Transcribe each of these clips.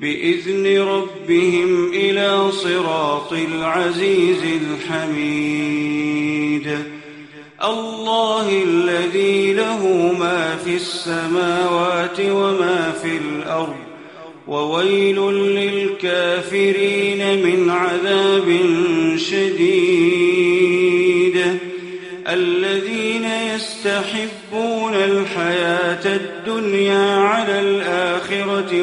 بإذن ربهم إلى صراط العزيز الحميد. الله الذي له ما في السماوات وما في الأرض وويل للكافرين من عذاب شديد. الذين يستحبون الحياة الدنيا على الآخرة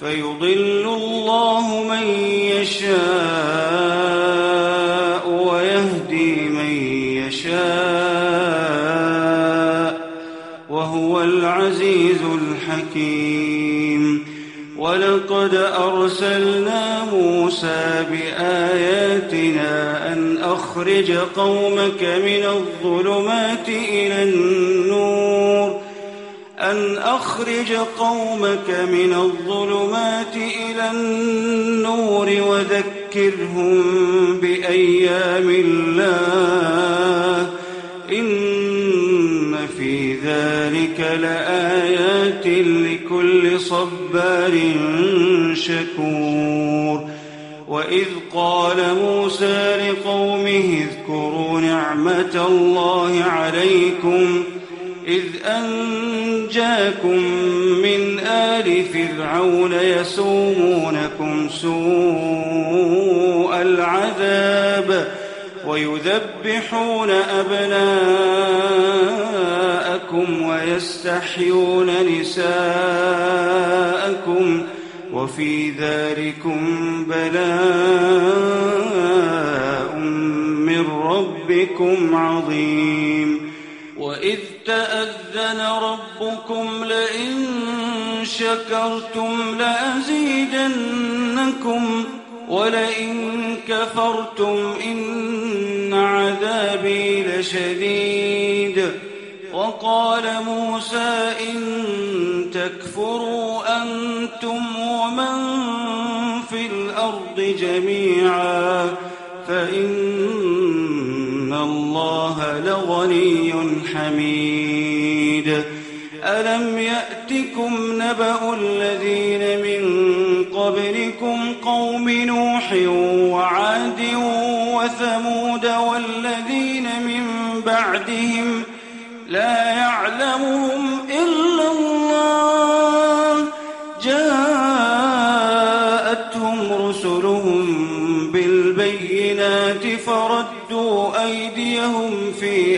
فيضل الله من يشاء ويهدي من يشاء وهو العزيز الحكيم. ولقد أرسلنا موسى بآياتنا أن أخرج قومك من الظلمات إلى النور أن أخرج قومك من الظلمات إلى النور وذكرهم بأيام الله. إن في ذلك لآيات لكل صبار شكور. وإذ قال موسى لقومه اذكروا نعمة الله عليكم أنجاكم من آل فرعون يسومونكم سوء العذاب ويذبحون أبناءكم ويستحيون نساءكم وفي ذلكم بلاء من ربكم عظيم وإذ تأذن ربكم لئن شكرتم لأزيدنكم ولئن كفرتم إن عذابي لشديد. وقال موسى إن تكفروا أنتم ومن في الأرض جميعا فإن الله لغني حميد ألم يأتكم نبأ الذين من قبلكم قوم نوح وعاد وثمود والذين من بعدهم لا يعلمهم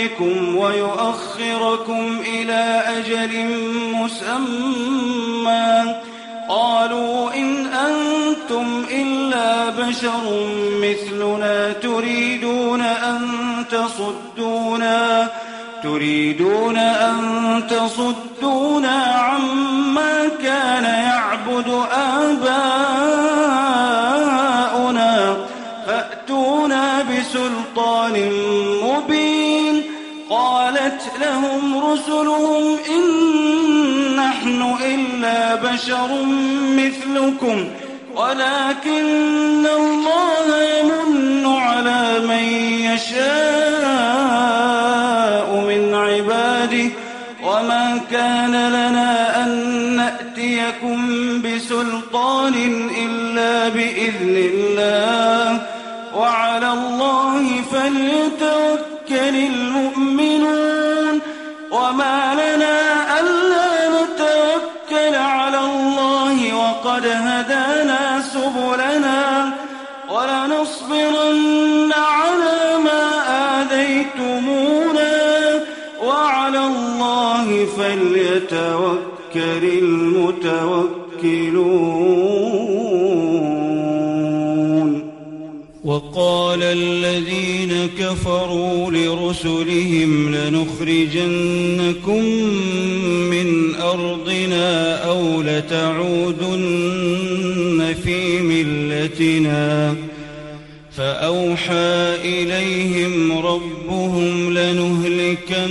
ذنوبكم ويؤخركم إلى أجل مسمى. قالوا إن أنتم إلا بشر مثلنا تريدون أن تصدونا تريدون أن تصدونا عما كان يعبد آباؤنا. رسولهم إن نحن إلا بشر مثلكم ولكن الله يمن على من يشاء من عباده وما كان فليتوكل المتوكلون. وقال الذين كفروا لرسلهم لنخرجنكم من أرضنا أو لتعودن في ملتنا. فأوحى إليهم ربهم لنهلكن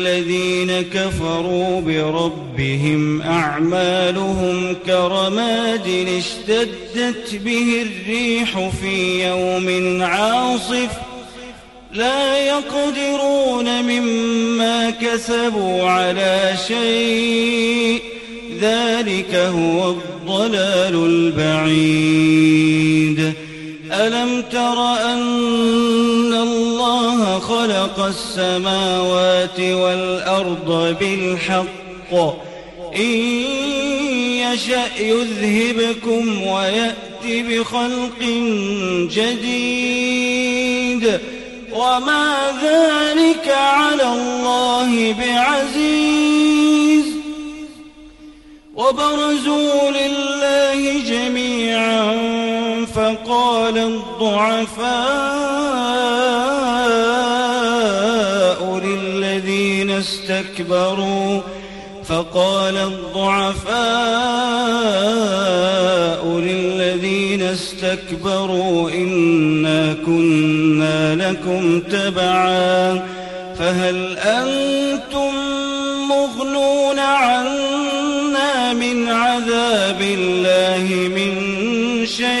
الذين كفروا بربهم أعمالهم كرماد اشتدت به الريح في يوم عاصف لا يقدرون مما كسبوا على شيء ذلك هو الضلال البعيد ألم تر أن السماوات والأرض بالحق. إن يشأ يذهبكم ويأتي بخلق جديد. وما ذلك على الله بعزيز. وبرزوا لله جميعا. فقال الضعفاء استكبروا فقال الضعفاء للذين استكبروا إنا كنا لكم تبعا فهل أنتم مغنون عنا من عذاب الله من شيء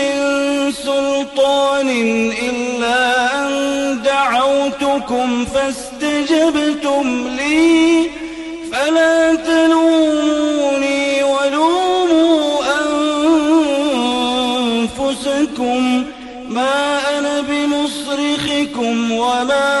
سلطان إلا أن دعوتكم فاستجبتم لي فلا تلوموني ولوموا أنفسكم ما أنا بمصرخكم وما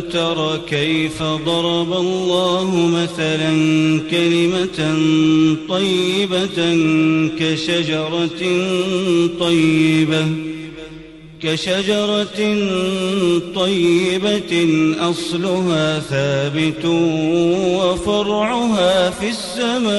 تر كيف ضرب الله مثلا كلمة طيبة كشجرة طيبة كشجرة طيبة أصلها ثابت وفرعها في السماء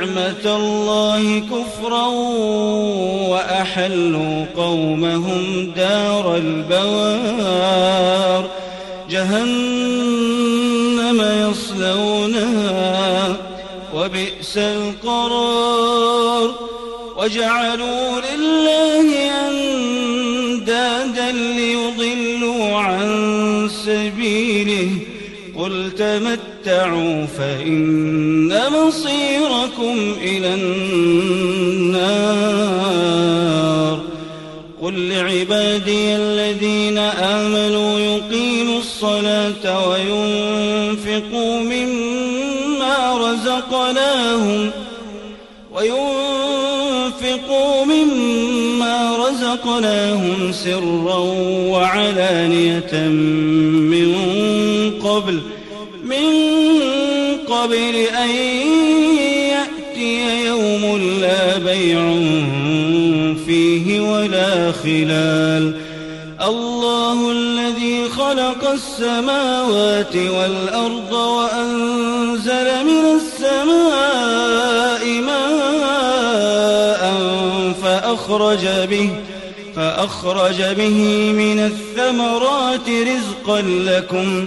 نعمة الله كفرا وأحلوا قومهم دار البوار. جهنم يصلونها وبئس القرار. وجعلوا لله أندادا ليضلوا عن سبيله. قل تمتعوا فإن مصيركم إلى النار. قل لعبادي الذين آمنوا يقيموا الصلاة وينفقوا مما رزقناهم وينفقوا مما رزقناهم سرا وعلانية من قبل قبل أن يأتي يوم لا بيع فيه ولا خلال. الله الذي خلق السماوات والأرض وأنزل من السماء ماء فأخرج به فأخرج به من الثمرات رزقا لكم.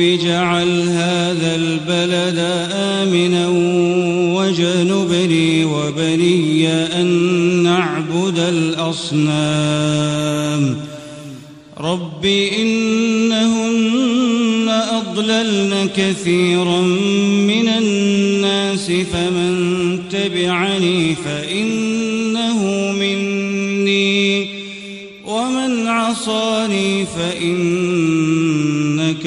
رب اجعل هذا البلد آمنا واجنبني وبني أن نعبد الأصنام. رب إنهن أضللن كثيرا من الناس فمن تبعني فإنه مني ومن عصاني فإنك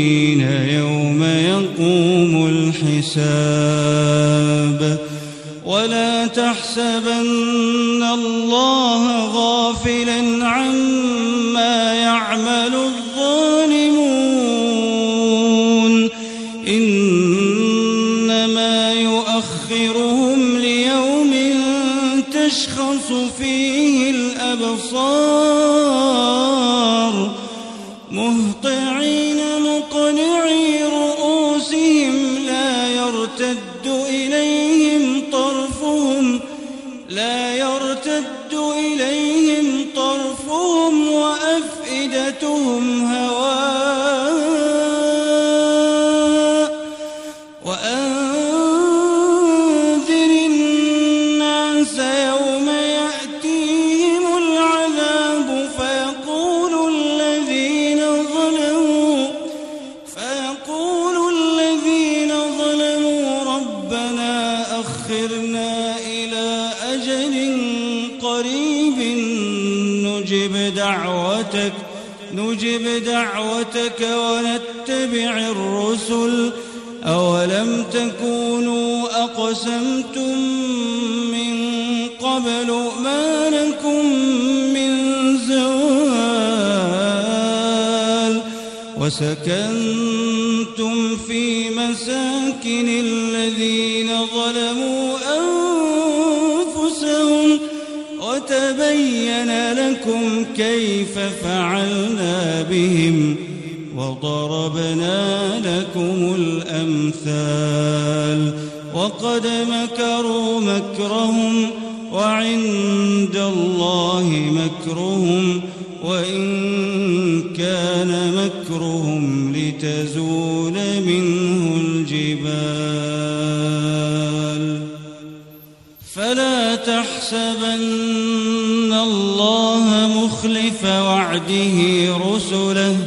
الحساب ولا تحسبن يرتد نجب دعوتك نجب دعوتك ونتبع الرسل. أولم تكونوا أقسمتم من قبل ما لكم من زوال وسكنتم في مساكن كيف فعلنا بهم وضربنا لكم الأمثال وقد مكروا مكرهم وعند الله مكرهم وإن كان مكرهم لتزول منه الجبال فلا تحسبن وعده رسله.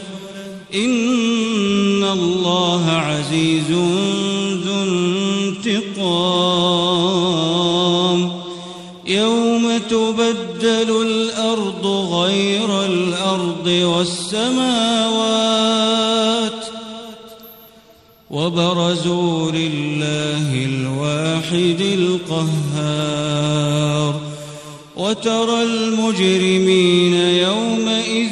إن الله عزيز ذو انتقام. يوم تبدل الأرض غير الأرض والسماوات. وبرزوا لله الواحد القهار. وترى المجرمين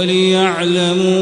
وليعلموا